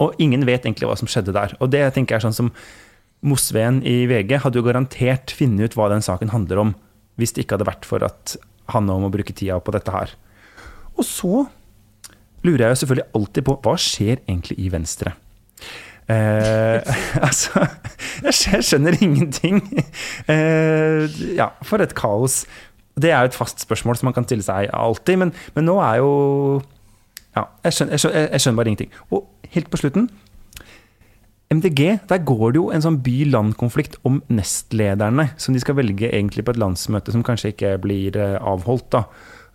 Og ingen vet egentlig hva som skjedde der. Og det tenker jeg er sånn som Mosveen i VG hadde jo garantert funnet ut hva den saken handler om, hvis det ikke hadde vært for at han nå må bruke tida på dette her. Og så lurer jeg jo selvfølgelig alltid på hva skjer egentlig i Venstre? Eh, (laughs) altså Jeg skjønner ingenting. Eh, ja, for et kaos. Det er jo et fast spørsmål som man kan stille seg alltid, men, men nå er jo Ja, jeg skjønner, jeg, skjønner, jeg skjønner, bare ingenting. Og helt på slutten MDG, der går det jo en sånn by-land-konflikt om nestlederne, som de skal velge egentlig på et landsmøte som kanskje ikke blir eh, avholdt. da.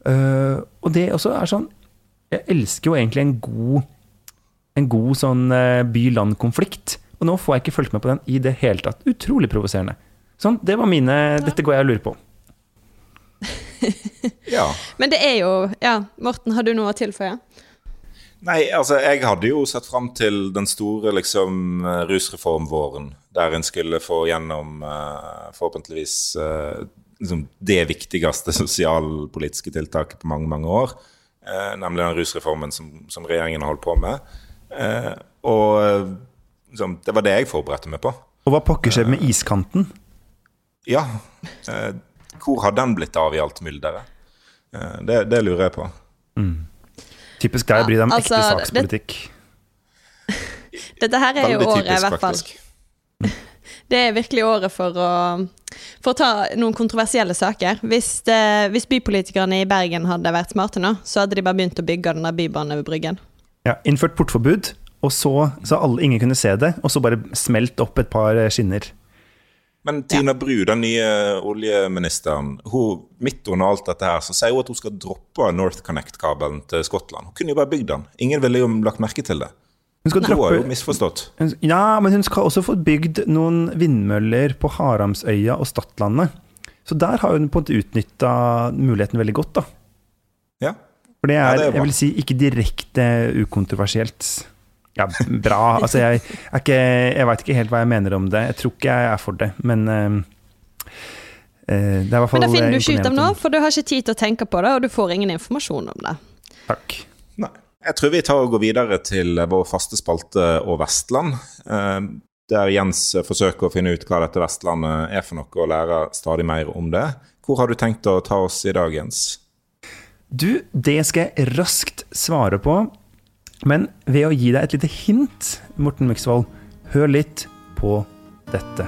Eh, og det også er sånn Jeg elsker jo egentlig en god en god sånn eh, by-land-konflikt. Og nå får jeg ikke fulgt med på den i det hele tatt. Utrolig provoserende. Sånn, det var mine Dette går jeg og lurer på. (laughs) ja. Men det er jo Ja, Morten, har du noe å tilføye? Nei, altså jeg hadde jo sett fram til den store liksom rusreformvåren, der en skulle få gjennom uh, forhåpentligvis uh, liksom det viktigste sosialpolitiske tiltaket på mange, mange år. Uh, nemlig den rusreformen som, som regjeringen har holdt på med. Eh, og liksom, det var det jeg forberedte meg på. Og hva pokker skjedde med iskanten? Ja. Eh, hvor har den blitt av i alt mylderet? Eh, det, det, lurer jeg på. Mm. Typisk deg å bry deg om ja, altså, ekte sakspolitikk. Det, (laughs) Dette her er jo Veldig året, i hvert fall. faktisk. (laughs) Det er virkelig året for å, for å ta noen kontroversielle saker. Hvis, det, hvis bypolitikerne i Bergen hadde vært smarte nå, så hadde de bare begynt å bygge den der bybanen over Bryggen. Ja, innført portforbud, og så, så alle, ingen kunne se det, og så bare smelt opp et par skinner. Men Tina Bru, den nye oljeministeren, hun, midt under alt dette her, så sier hun at hun skal droppe North Connect-kabelen til Skottland. Hun kunne jo bare bygd den. Ingen ville jo lagt merke til det. Hun skal Hun har jo droppe misforstått. Ja, men hun skal også få bygd noen vindmøller på Haramsøya og Stadlandet. Så der har hun på en måte utnytta muligheten veldig godt, da. Ja. For det Ja, er, det er jeg vil si, ikke direkte ukontroversielt. Ja, bra. Altså, jeg, er ikke, jeg veit ikke helt hva jeg mener om det. Jeg tror ikke jeg er for det, men eh, eh, det er i hvert fall Men det finner du ikke ut av nå, for du har ikke tid til å tenke på det, og du får ingen informasjon om det. Takk. Nei. Jeg tror vi tar og går videre til vår faste spalte og Vestland. eh, Der Jens forsøker å finne ut hva dette Vestlandet er for noe, og lærer stadig mer om det. Hvor har du tenkt å ta oss i dag, Jens? Du, det skal jeg raskt svare på. Men ved å gi deg et lite hint, Morten Myksvold, hør litt på dette.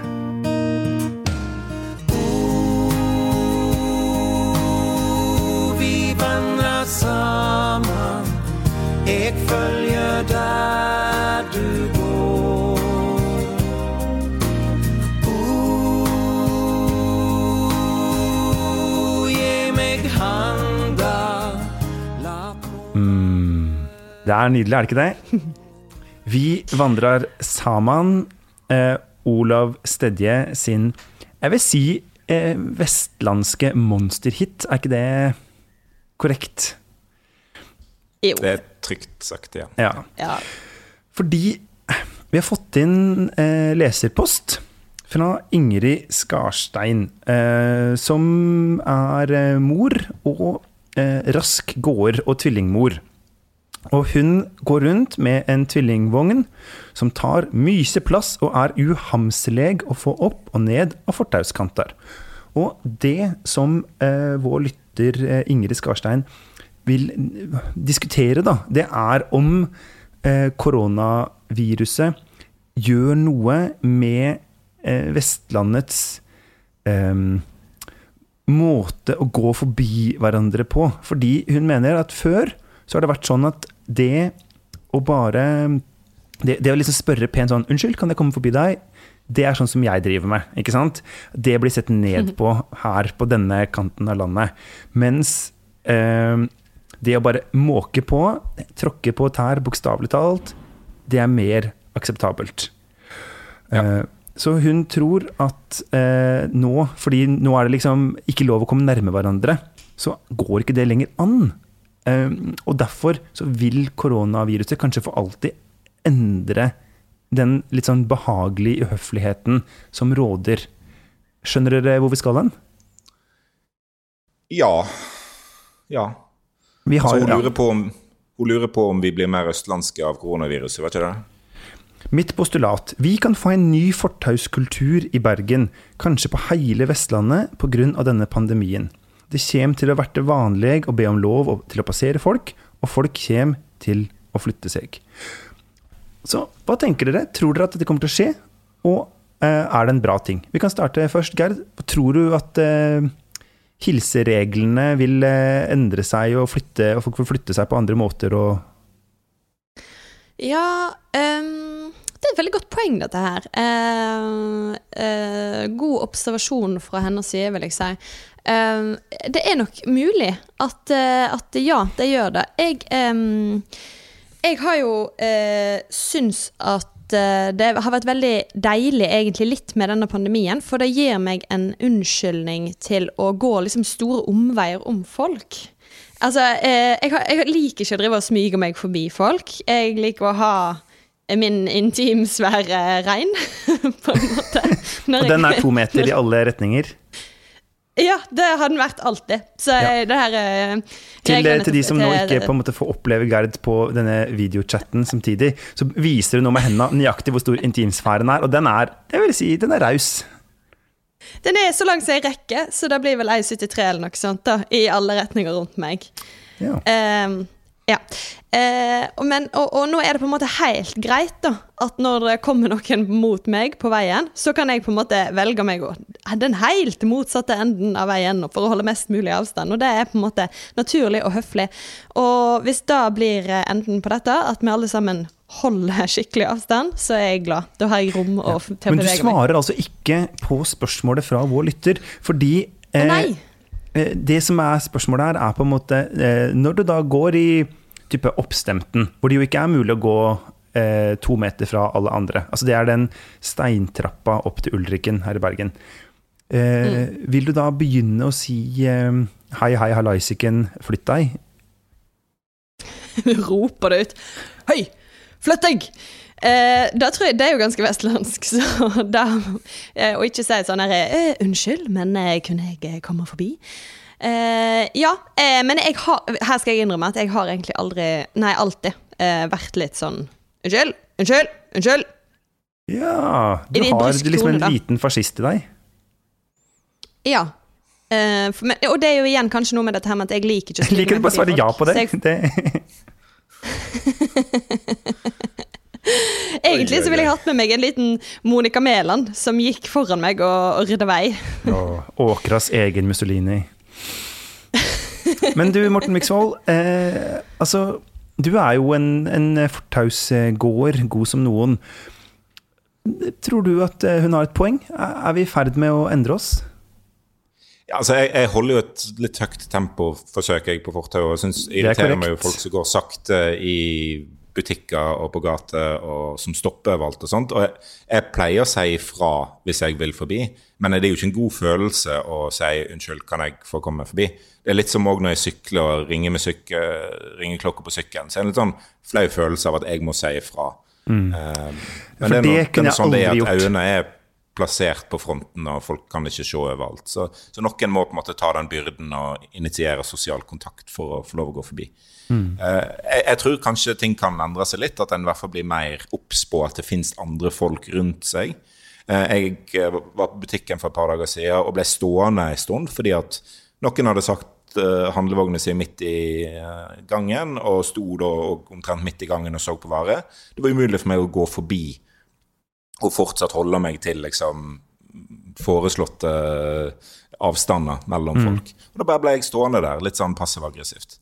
Vi vandrer sammen, jeg følger der Det er nydelig, er det ikke det? Vi vandrer sammen. Eh, Olav Stedje sin, jeg vil si, eh, vestlandske monsterhit. Er ikke det korrekt? Jo. Det er trygt sagt ja. Ja. Ja. Fordi vi har fått inn eh, leserpost fra Ingrid Skarstein, eh, som er eh, mor og eh, rask gåer og tvillingmor. Og hun går rundt med en tvillingvogn som tar mye plass og er uhamsleg å få opp og ned av fortauskanter. Og det som eh, vår lytter eh, Ingrid Skarstein vil diskutere, da, det er om eh, koronaviruset gjør noe med eh, Vestlandets eh, måte å gå forbi hverandre på. Fordi hun mener at før så har det vært sånn at det å bare Det, det å liksom spørre pent sånn 'Unnskyld, kan jeg komme forbi deg?' Det er sånn som jeg driver med. ikke sant? Det blir sett ned (laughs) på her på denne kanten av landet. Mens eh, det å bare måke på, tråkke på tær, bokstavelig talt, det er mer akseptabelt. Eh, så hun tror at eh, nå, fordi nå er det liksom ikke lov å komme nærme hverandre, så går ikke det lenger an. Eh, og derfor så vil koronaviruset kanskje for alltid endre den litt sånn behagelige uhøfligheten som råder. Skjønner dere hvor vi skal hen? Ja. Ja. Vi har, altså, hun lurer, på om, hun lurer på om vi blir mer østlandske av koronaviruset, vet ikke det? Mitt postulat. Vi kan få en ny fortauskultur i Bergen, kanskje på hele Vestlandet pga. denne pandemien. Det kommer til å bli vanlig å be om lov til å passere folk, og folk kommer til å flytte seg. Så hva tenker dere? Tror dere at dette kommer til å skje? Og eh, er det en bra ting? Vi kan starte først, Gerd. Tror du at eh, hilsereglene vil eh, endre seg, og, flytte, og folk vil flytte seg på andre måter? Og Ja ehm, Det er et veldig godt poeng, dette her. Eh, eh, god observasjon fra hennes side, vil jeg si. Eh, det er nok mulig at, eh, at ja, det gjør det. Jeg, ehm, jeg har jo eh, syns at eh, det har vært veldig deilig egentlig litt med denne pandemien, for det gir meg en unnskyldning til å gå liksom store omveier om folk. Altså, eh, jeg, jeg liker ikke å drive og smyge meg forbi folk. Jeg liker å ha min intimsfære rein, (laughs) på en måte. Og den er to meter i alle retninger. Ja, det har den vært alltid. Så Ja. det her eh, Til, til de som nå ikke på en måte får oppleve Gerd på denne videochatten samtidig, så viser du nå med hendene nøyaktig hvor stor intimsfæren er, og den er, jeg vil si, den er raus. Den er så lang som jeg rekker, så det blir vel 1,73 eller noe sånt da, i alle retninger rundt meg. Ja. Ehm, Ja. Eh, men, og, og nå er det på en måte helt greit da, at når det kommer noen mot meg på veien, så kan jeg på en måte velge meg å den helt motsatte enden av veien for å holde mest mulig avstand. Og det er på en måte naturlig og høflig. Og hvis da blir eh, enden på dette, at vi alle sammen holder skikkelig avstand, så er jeg glad. Da har jeg rom å, til å Men du svarer altså ikke på spørsmålet fra vår lytter, fordi eh, nei. eh, det som er spørsmålet her, er på en måte eh, Når du da går i type oppstemten, hvor det jo ikke er mulig å gå eh, to meter fra alle andre Altså det er den steintrappa opp til Ulriken her i Bergen. Eh, Vil du da begynne å si eh, hei, hei, hallaisiken, flytt deg? (laughs) roper det ut. 'Hei, flytt deg! Eh, da tror jeg, Det er jo ganske vestlandsk, (laughs) så da eh, Og ikke si sånn her eh, Unnskyld, men eh, kunne jeg komme forbi? Eh, ja, eh, men jeg har Her skal jeg innrømme at jeg har egentlig aldri Nei, alltid eh, vært litt sånn Unnskyld, unnskyld, unnskyld! Ja, du har liksom en da. liten fascist i deg. Ja. Eh, for, men, og det er jo igjen kanskje noe med dette her med at jeg liker ikke å (laughs) liker du bare svare ja på det. Jeg- det. (laughs) (laughs) Egentlig så ville jeg hatt med meg en liten Monica Mæland som gikk foran meg og, og rydda vei. Åkras egen Mussolini. Men du, Morten Miksvold. Eh, altså, du er jo en, en fortausgåer, god som noen. Tror du at eh, hun har et poeng? Er vi i ferd med å endre oss? Ja, altså jeg, jeg holder jo et litt høyt tempo, forsøker jeg, på fortauet. Og syns er irriterer meg jo folk som går sakte i butikker og på gate, og som stopper overalt og sånt. Og jeg, jeg pleier å si ifra hvis jeg vil forbi, men det er jo ikke en god følelse å si 'unnskyld, kan jeg få komme forbi'? Det er litt som også når jeg sykler og ringer med ringeklokka på sykkelen. Så er det en litt sånn flau følelse av at jeg må si ifra. Eh, men Mm. For det er noe, kunne jeg sånn aldri gjort. øynene er plassert på fronten, og folk kan ikke se overalt. Så, så noen må på en måte ta den byrden og initiere sosial kontakt for å få lov å gå forbi. Mm. Eh, jeg, jeg tror kanskje ting kan endre seg litt, at en i hvert fall blir mer obs på at det finnes andre folk rundt seg. Eh, jeg eh, var på butikken for et par dager siden og ble stående en stund fordi at noen hadde sagt handlevognen sin midt i gangen, og sto da omtrent midt i gangen og så på varer. Det var umulig for meg å gå forbi og fortsatt holde meg til liksom foreslåtte avstander mellom folk. Og da bare ble jeg stående der, litt sånn passiv-aggressivt.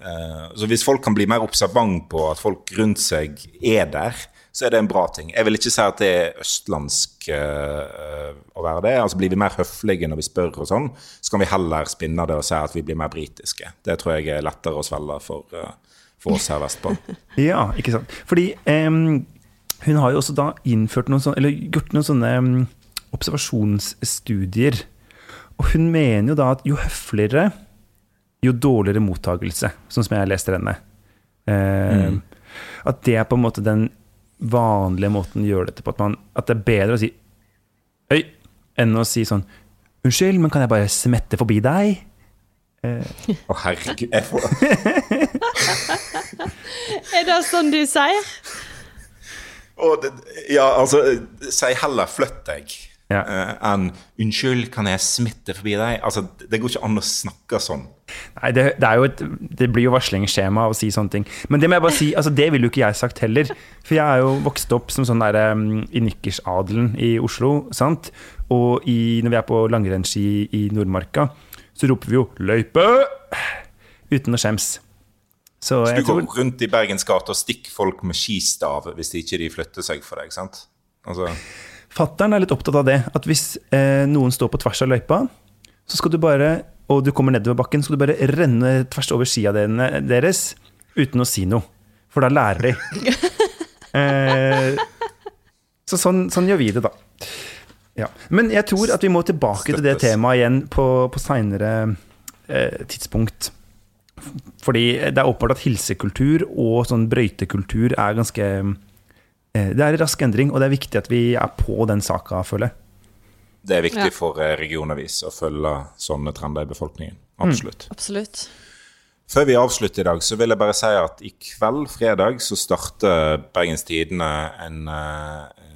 Eh, så hvis folk kan bli mer observant på at folk rundt seg er der, så er det en bra ting. Jeg vil ikke si at det er østlandsk eh, å være det. Altså Blir vi mer høflige når vi spør og sånn, så kan vi heller spinne det og si at vi blir mer britiske. Det tror jeg er lettere å svelge for, eh, for oss her vestpå. (laughs) Ja, ikke sant. Fordi um, hun har jo også da innført noen sånne, eller gjort noen sånne um, observasjonsstudier. Og hun mener jo da at jo høfligere, jo dårligere mottagelse, sånn som jeg leste henne. mm. At det er på en måte den vanlige måten å gjøre dette på. At, man, at det er bedre å si Øy, enn å si sånn Unnskyld, men kan jeg bare smette forbi deg? Å, herregud. Jeg får, (laughs) Er det sånn du sier? Oh, det, ja, altså Si heller 'flytt deg' Ja. eh, enn 'unnskyld, kan jeg smitte forbi deg'? Altså, Det går ikke an å snakke sånn. Nei, det, det, et, det blir jo varslingsskjema av å si sånne ting. Men det må jeg bare si, altså det ville jo ikke jeg sagt heller. For jeg er jo vokst opp som sånn der um, i nikkersadelen i Oslo. sant? Og i, når vi er på langrennsski i Nordmarka, så roper vi jo 'løype!' uten å skjems. Så Så du går tror rundt i Bergens gate og stikker folk med skistav hvis de ikke de flytter seg for deg, sant? Altså, Fattern er litt opptatt av det. At hvis eh, noen står på tvers av løypa, så skal du bare, og du kommer nedover bakken, så skal du bare renne tvers over skia deres uten å si noe. For da lærer de. (laughs) eh, så sånn, sånn gjør vi det, da. Ja. Men jeg tror at vi må tilbake til det temaet igjen på, på seinere eh, tidspunkt. Fordi det er åpenbart at hilsekultur og sånn brøytekultur er ganske Det er rask endring, og det er viktig at vi er på den saka, føler jeg. det er viktig Ja. for eh, regionavis å følge sånne trender i befolkningen. Absolutt. Absolutt. Før vi avslutter i dag, så vil jeg bare si at i kveld, fredag, så starter Bergens Tidende en eh,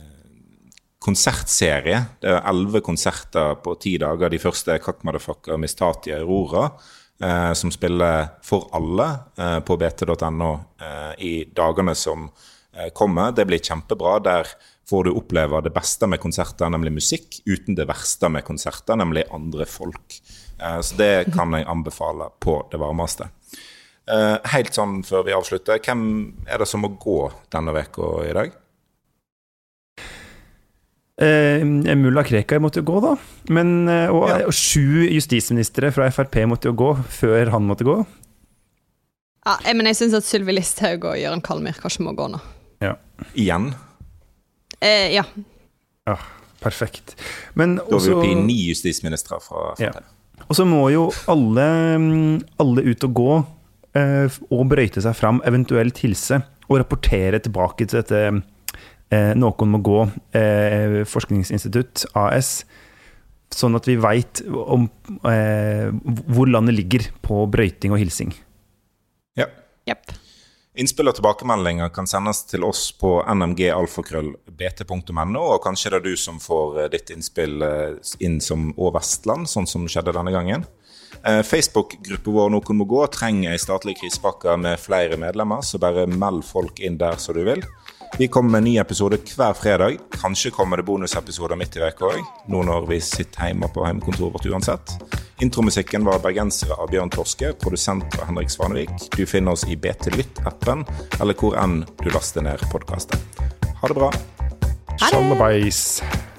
konsertserie. Det er elleve konserter på ti dager. De første er Kakk Motherfucker Miss Tati Aurora. eh, som spiller for alle eh, på bt.no eh, i dagene som eh, kommer. Det blir kjempebra. Der får du oppleve det beste med konserter, nemlig musikk, uten det verste med konserter, nemlig andre folk. Eh, så det kan jeg anbefale på det varmeste. Eh, helt sånn før vi avslutter, hvem er det som må gå denne uka i dag? Eh, Mulla Krekar måtte jo gå, da. Men, eh, og, Ja. og sju justisministre fra Frp måtte jo gå før han måtte gå. Ja, eh, men jeg syns at Sylvi Listhaug og Jøran Kalmyr kanskje må gå nå. Igjen. Eh, ja. Ja, perfekt. Men Da er vi også, oppe i ni justisministre fra Ja. Og så må jo alle, mm, alle ut og gå eh, og brøyte seg fram, eventuelt hilse, og rapportere tilbake til dette eh, Noen må gå, eh, forskningsinstitutt, AS. Sånn at vi veit eh, hvor landet ligger på brøyting og hilsing. Ja. Jepp. Innspill og tilbakemeldinger kan sendes til oss på nmgalfakrøllbt.no, og kanskje det er du som får eh, ditt innspill eh, inn som Å Vestland, sånn som skjedde denne gangen. Eh, Facebook-gruppa vår Noen må gå trenger ei statlig krisepakke med flere medlemmer, så bare meld folk inn der som du vil. Vi kommer med en ny episode hver fredag. Kanskje kommer det bonusepisoder midt i uka òg, nå når vi sitter hjemme på hjemmekontoret vårt uansett. Intromusikken var 'Bergensere' av Bjørn Torske, produsent av Henrik Svanevik. Du finner oss i BT Lytt-appen, eller hvor enn du laster ned podkasten. Ha det bra. Ha det!